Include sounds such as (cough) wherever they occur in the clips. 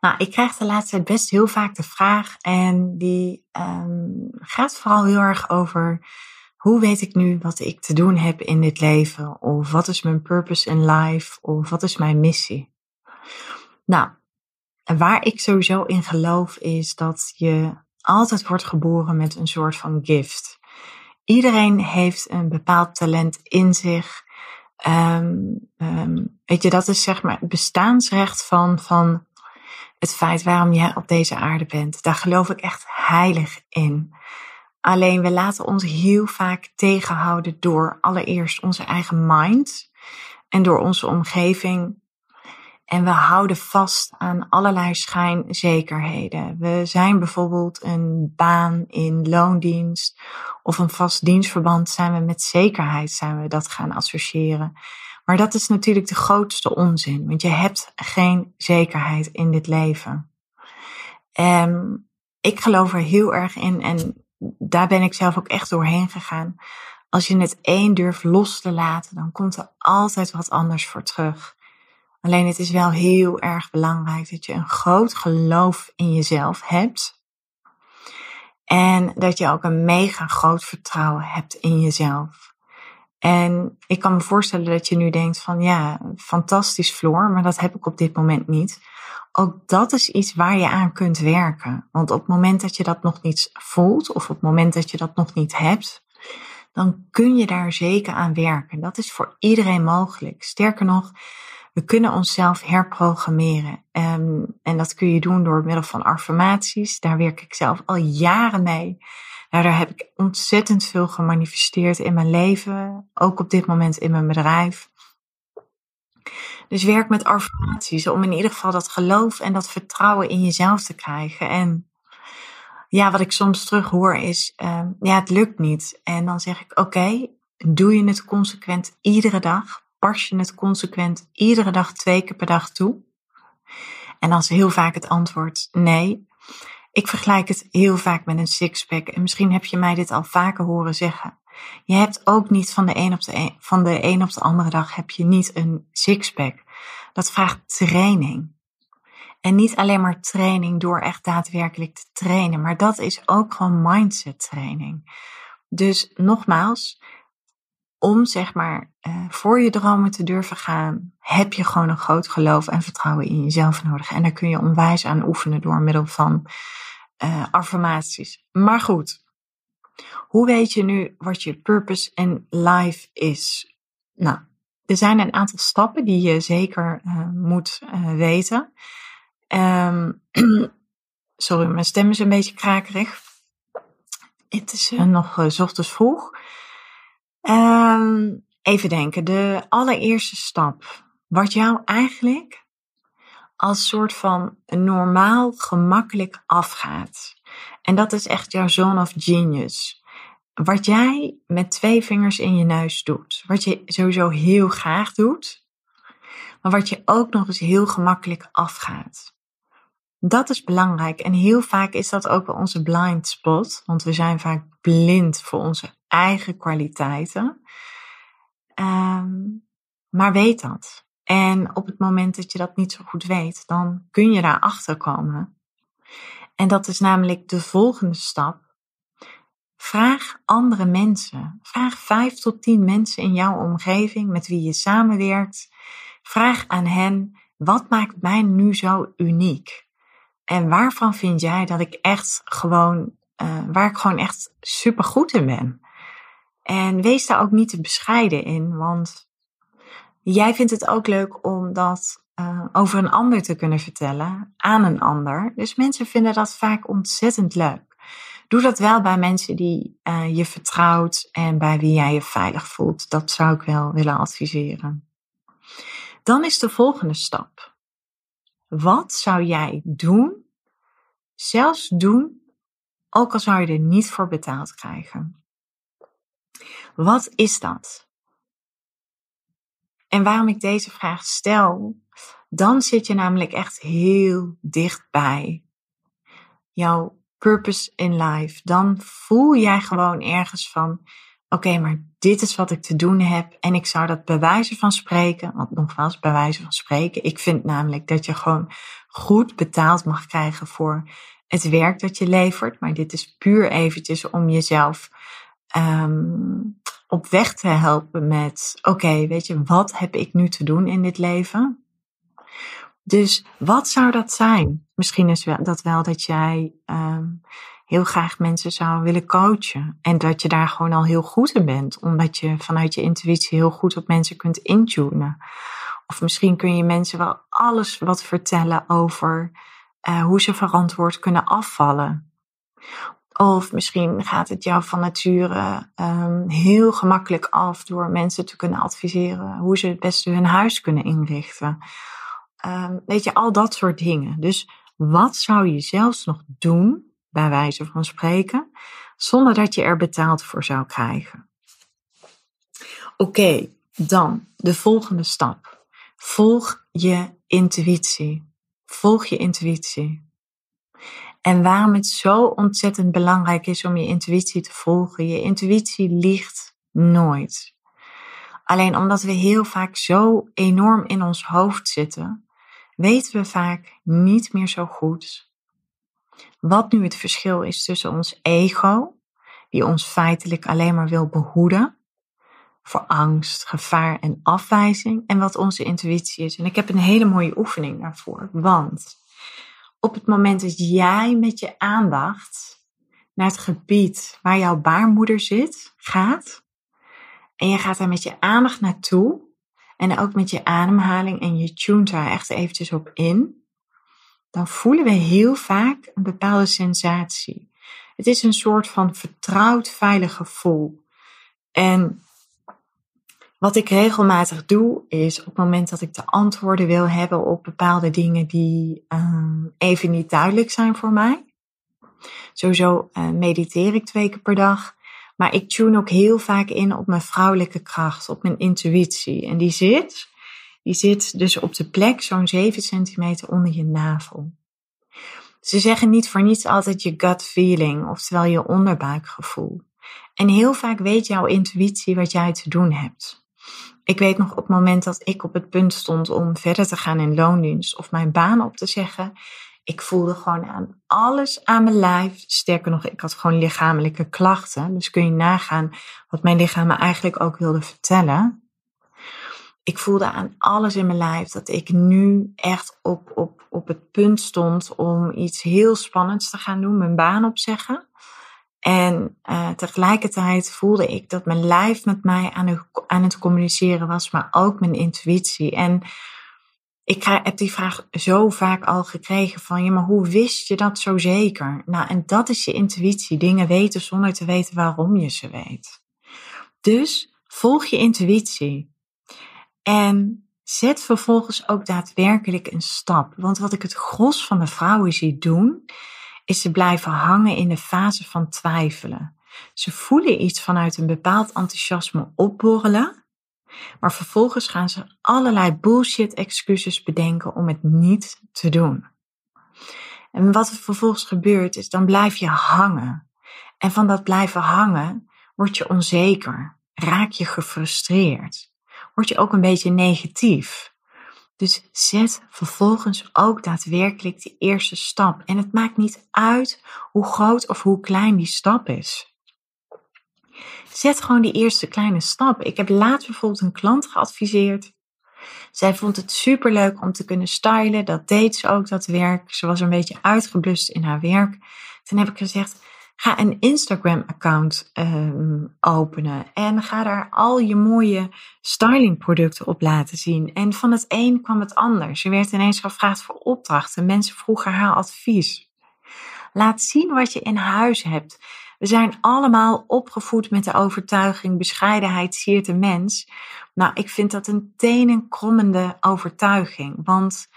Nou, ik krijg de laatste tijd best heel vaak de vraag en die um, gaat vooral heel erg over hoe weet ik nu wat ik te doen heb in dit leven? Of wat is mijn purpose in life? Of wat is mijn missie? Nou, waar ik sowieso in geloof is dat je altijd wordt geboren met een soort van gift. Iedereen heeft een bepaald talent in zich. Um, um, weet je, dat is zeg maar het bestaansrecht van, van het feit waarom jij op deze aarde bent. Daar geloof ik echt heilig in. Alleen we laten ons heel vaak tegenhouden door allereerst onze eigen mind en door onze omgeving. En we houden vast aan allerlei schijnzekerheden. We zijn bijvoorbeeld een baan in loondienst of een vast dienstverband zijn we met zekerheid zijn we dat gaan associëren. Maar dat is natuurlijk de grootste onzin, want je hebt geen zekerheid in dit leven. En ik geloof er heel erg in en daar ben ik zelf ook echt doorheen gegaan. Als je het één durft los te laten, dan komt er altijd wat anders voor terug. Alleen het is wel heel erg belangrijk dat je een groot geloof in jezelf hebt. En dat je ook een mega groot vertrouwen hebt in jezelf. En ik kan me voorstellen dat je nu denkt van ja, fantastisch Floor, maar dat heb ik op dit moment niet. Ook dat is iets waar je aan kunt werken. Want op het moment dat je dat nog niet voelt of op het moment dat je dat nog niet hebt, dan kun je daar zeker aan werken. Dat is voor iedereen mogelijk. Sterker nog, we kunnen onszelf herprogrammeren. Um, en dat kun je doen door middel van affirmaties. Daar werk ik zelf al jaren mee. Nou, daar heb ik ontzettend veel gemanifesteerd in mijn leven, ook op dit moment in mijn bedrijf. Dus werk met affirmaties om in ieder geval dat geloof en dat vertrouwen in jezelf te krijgen. En ja, wat ik soms terug hoor is, uh, ja, het lukt niet. En dan zeg ik, oké, doe je het consequent iedere dag? Pas je het consequent iedere dag twee keer per dag toe? En dan is heel vaak het antwoord nee. Ik vergelijk het heel vaak met een sixpack. En misschien heb je mij dit al vaker horen zeggen. Je hebt ook niet van de een op de, van de, een op de andere dag heb je niet een sixpack. Dat vraagt training. En niet alleen maar training door echt daadwerkelijk te trainen, maar dat is ook gewoon mindset training. Dus nogmaals, om zeg maar uh, voor je dromen te durven gaan, heb je gewoon een groot geloof en vertrouwen in jezelf nodig. En daar kun je onwijs aan oefenen door middel van uh, affirmaties. Maar goed, hoe weet je nu wat je purpose in life is? Nou, er zijn een aantal stappen die je zeker uh, moet uh, weten. Um, (clears throat) sorry, mijn stem is een beetje krakerig. Het is nog s ochtends vroeg. Um, even denken, de allereerste stap. Wat jou eigenlijk als soort van normaal gemakkelijk afgaat. En dat is echt jouw zone of genius. Wat jij met twee vingers in je neus doet. Wat je sowieso heel graag doet. Maar wat je ook nog eens heel gemakkelijk afgaat. Dat is belangrijk. En heel vaak is dat ook wel onze blind spot. Want we zijn vaak blind voor onze eigen kwaliteiten. Um, maar weet dat. En op het moment dat je dat niet zo goed weet, dan kun je daar achter komen. En dat is namelijk de volgende stap. Vraag andere mensen. Vraag vijf tot tien mensen in jouw omgeving met wie je samenwerkt. Vraag aan hen, wat maakt mij nu zo uniek? En waarvan vind jij dat ik echt gewoon, uh, waar ik gewoon echt super goed in ben? En wees daar ook niet te bescheiden in, want Jij vindt het ook leuk om dat uh, over een ander te kunnen vertellen, aan een ander. Dus mensen vinden dat vaak ontzettend leuk. Doe dat wel bij mensen die uh, je vertrouwt en bij wie jij je veilig voelt. Dat zou ik wel willen adviseren. Dan is de volgende stap. Wat zou jij doen, zelfs doen, ook al zou je er niet voor betaald krijgen. Wat is dat? En waarom ik deze vraag stel, dan zit je namelijk echt heel dichtbij jouw purpose in life. Dan voel jij gewoon ergens van, oké, maar dit is wat ik te doen heb. En ik zou dat bij wijze van spreken, want nogmaals, bij wijze van spreken. Ik vind namelijk dat je gewoon goed betaald mag krijgen voor het werk dat je levert. Maar dit is puur eventjes om jezelf um, op weg te helpen met, oké, weet je, wat heb ik nu te doen in dit leven? Dus wat zou dat zijn? Misschien is dat wel dat jij um, heel graag mensen zou willen coachen. En dat je daar gewoon al heel goed in bent, omdat je vanuit je intuïtie heel goed op mensen kunt intunen. Of misschien kun je mensen wel alles wat vertellen over uh, hoe ze verantwoord kunnen afvallen. Of misschien gaat het jou van nature um, heel gemakkelijk af door mensen te kunnen adviseren hoe ze het beste hun huis kunnen inrichten. Um, weet je, al dat soort dingen. Dus wat zou je zelfs nog doen, bij wijze van spreken, zonder dat je er betaald voor zou krijgen? Oké, dan de volgende stap. Volg je intuïtie. Volg je intuïtie. En waarom het zo ontzettend belangrijk is om je intuïtie te volgen. Je intuïtie liegt nooit. Alleen omdat we heel vaak zo enorm in ons hoofd zitten, weten we vaak niet meer zo goed wat nu het verschil is tussen ons ego, die ons feitelijk alleen maar wil behoeden voor angst, gevaar en afwijzing, en wat onze intuïtie is. En ik heb een hele mooie oefening daarvoor, want op het moment dat jij met je aandacht naar het gebied waar jouw baarmoeder zit, gaat, en je gaat daar met je aandacht naartoe, en ook met je ademhaling en je tunt daar echt eventjes op in, dan voelen we heel vaak een bepaalde sensatie. Het is een soort van vertrouwd, veilig gevoel. En wat ik regelmatig doe, is op het moment dat ik de antwoorden wil hebben op bepaalde dingen die um, even niet duidelijk zijn voor mij. Sowieso uh, mediteer ik twee keer per dag. Maar ik tune ook heel vaak in op mijn vrouwelijke kracht, op mijn intuïtie. En die zit, die zit dus op de plek zo'n 7 centimeter onder je navel. Ze zeggen niet voor niets altijd je gut feeling, oftewel je onderbuikgevoel. En heel vaak weet jouw intuïtie wat jij te doen hebt. Ik weet nog op het moment dat ik op het punt stond om verder te gaan in loondienst of mijn baan op te zeggen. Ik voelde gewoon aan alles aan mijn lijf. Sterker nog, ik had gewoon lichamelijke klachten. Dus kun je nagaan wat mijn lichaam me eigenlijk ook wilde vertellen. Ik voelde aan alles in mijn lijf dat ik nu echt op, op, op het punt stond om iets heel spannends te gaan doen, mijn baan opzeggen. En uh, tegelijkertijd voelde ik dat mijn lijf met mij aan, aan het communiceren was, maar ook mijn intuïtie. En ik heb die vraag zo vaak al gekregen van, ja, maar hoe wist je dat zo zeker? Nou, en dat is je intuïtie, dingen weten zonder te weten waarom je ze weet. Dus volg je intuïtie. En zet vervolgens ook daadwerkelijk een stap. Want wat ik het gros van de vrouwen zie doen, is ze blijven hangen in de fase van twijfelen. Ze voelen iets vanuit een bepaald enthousiasme opborrelen, maar vervolgens gaan ze allerlei bullshit excuses bedenken om het niet te doen. En wat er vervolgens gebeurt is, dan blijf je hangen. En van dat blijven hangen word je onzeker, raak je gefrustreerd, word je ook een beetje negatief. Dus zet vervolgens ook daadwerkelijk die eerste stap. En het maakt niet uit hoe groot of hoe klein die stap is. Zet gewoon die eerste kleine stap. Ik heb laatst bijvoorbeeld een klant geadviseerd. Zij vond het superleuk om te kunnen stylen. Dat deed ze ook, dat werk. Ze was een beetje uitgeblust in haar werk. Toen heb ik gezegd, Ga een Instagram-account um, openen en ga daar al je mooie stylingproducten op laten zien. En van het een kwam het ander. Ze werd ineens gevraagd voor opdrachten. Mensen vroegen haar advies. Laat zien wat je in huis hebt. We zijn allemaal opgevoed met de overtuiging: bescheidenheid siert de mens. Nou, ik vind dat een tenenkrommende overtuiging. Want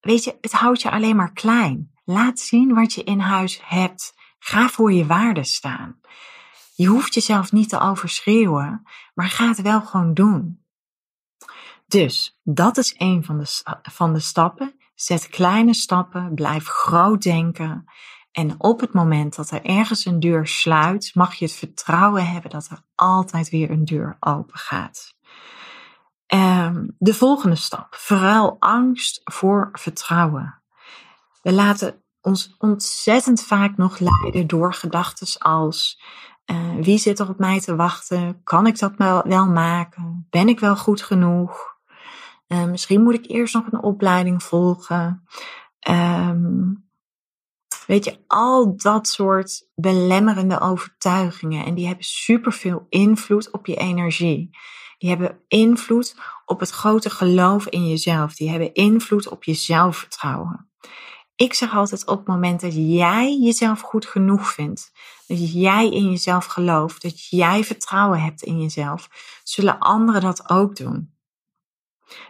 weet je, het houdt je alleen maar klein. Laat zien wat je in huis hebt. Ga voor je waarde staan. Je hoeft jezelf niet te overschreeuwen, maar ga het wel gewoon doen. Dus dat is een van de, van de stappen. Zet kleine stappen, blijf groot denken. En op het moment dat er ergens een deur sluit, mag je het vertrouwen hebben dat er altijd weer een deur open gaat. Um, de volgende stap. Verruil angst voor vertrouwen. We laten ons ontzettend vaak nog leiden door gedachten als uh, wie zit er op mij te wachten? Kan ik dat wel, wel maken? Ben ik wel goed genoeg? Uh, misschien moet ik eerst nog een opleiding volgen. Um, weet je, al dat soort belemmerende overtuigingen. En die hebben superveel invloed op je energie. Die hebben invloed op het grote geloof in jezelf. Die hebben invloed op je zelfvertrouwen. Ik zeg altijd op het moment dat jij jezelf goed genoeg vindt, dat jij in jezelf gelooft, dat jij vertrouwen hebt in jezelf, zullen anderen dat ook doen.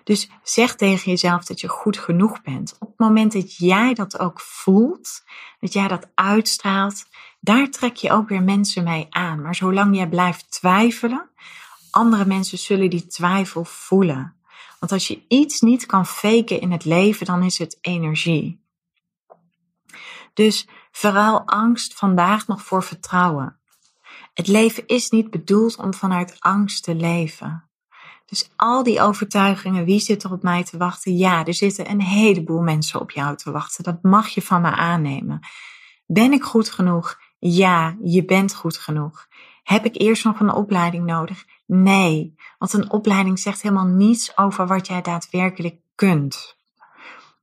Dus zeg tegen jezelf dat je goed genoeg bent. Op het moment dat jij dat ook voelt, dat jij dat uitstraalt, daar trek je ook weer mensen mee aan. Maar zolang jij blijft twijfelen, andere mensen zullen die twijfel voelen. Want als je iets niet kan faken in het leven, dan is het energie. Dus verruil angst vandaag nog voor vertrouwen. Het leven is niet bedoeld om vanuit angst te leven. Dus al die overtuigingen, wie zit er op mij te wachten? Ja, er zitten een heleboel mensen op jou te wachten. Dat mag je van me aannemen. Ben ik goed genoeg? Ja, je bent goed genoeg. Heb ik eerst nog een opleiding nodig? Nee, want een opleiding zegt helemaal niets over wat jij daadwerkelijk kunt.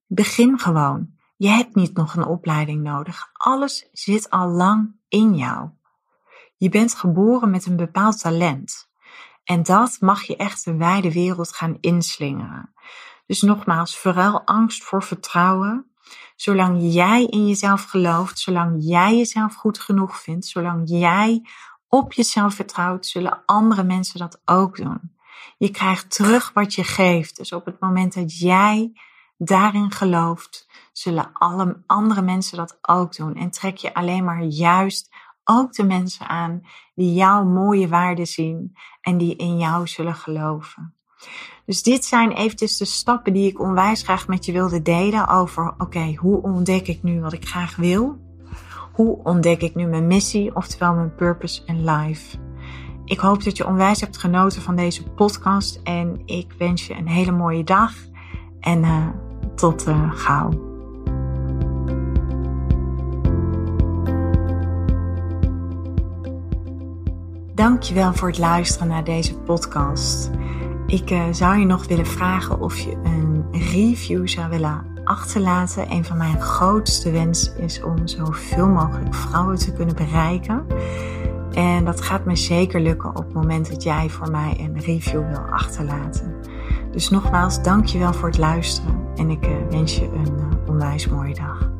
Begin gewoon. Je hebt niet nog een opleiding nodig. Alles zit al lang in jou. Je bent geboren met een bepaald talent. En dat mag je echt de wijde wereld gaan inslingeren. Dus nogmaals, vooral angst voor vertrouwen. Zolang jij in jezelf gelooft, zolang jij jezelf goed genoeg vindt, zolang jij op jezelf vertrouwt, zullen andere mensen dat ook doen. Je krijgt terug wat je geeft. Dus op het moment dat jij daarin gelooft, zullen alle andere mensen dat ook doen. En trek je alleen maar juist ook de mensen aan die jouw mooie waarden zien en die in jou zullen geloven. Dus dit zijn eventjes de stappen die ik onwijs graag met je wilde delen over, oké, hoe ontdek ik nu wat ik graag wil? Hoe ontdek ik nu mijn missie, oftewel mijn purpose in life? Ik hoop dat je onwijs hebt genoten van deze podcast en ik wens je een hele mooie dag en uh, tot uh, gauw. Dankjewel voor het luisteren naar deze podcast. Ik uh, zou je nog willen vragen of je een review zou willen achterlaten. Een van mijn grootste wensen is om zoveel mogelijk vrouwen te kunnen bereiken. En dat gaat me zeker lukken op het moment dat jij voor mij een review wil achterlaten. Dus nogmaals, dankjewel voor het luisteren en ik uh, wens je een uh, onwijs mooie dag.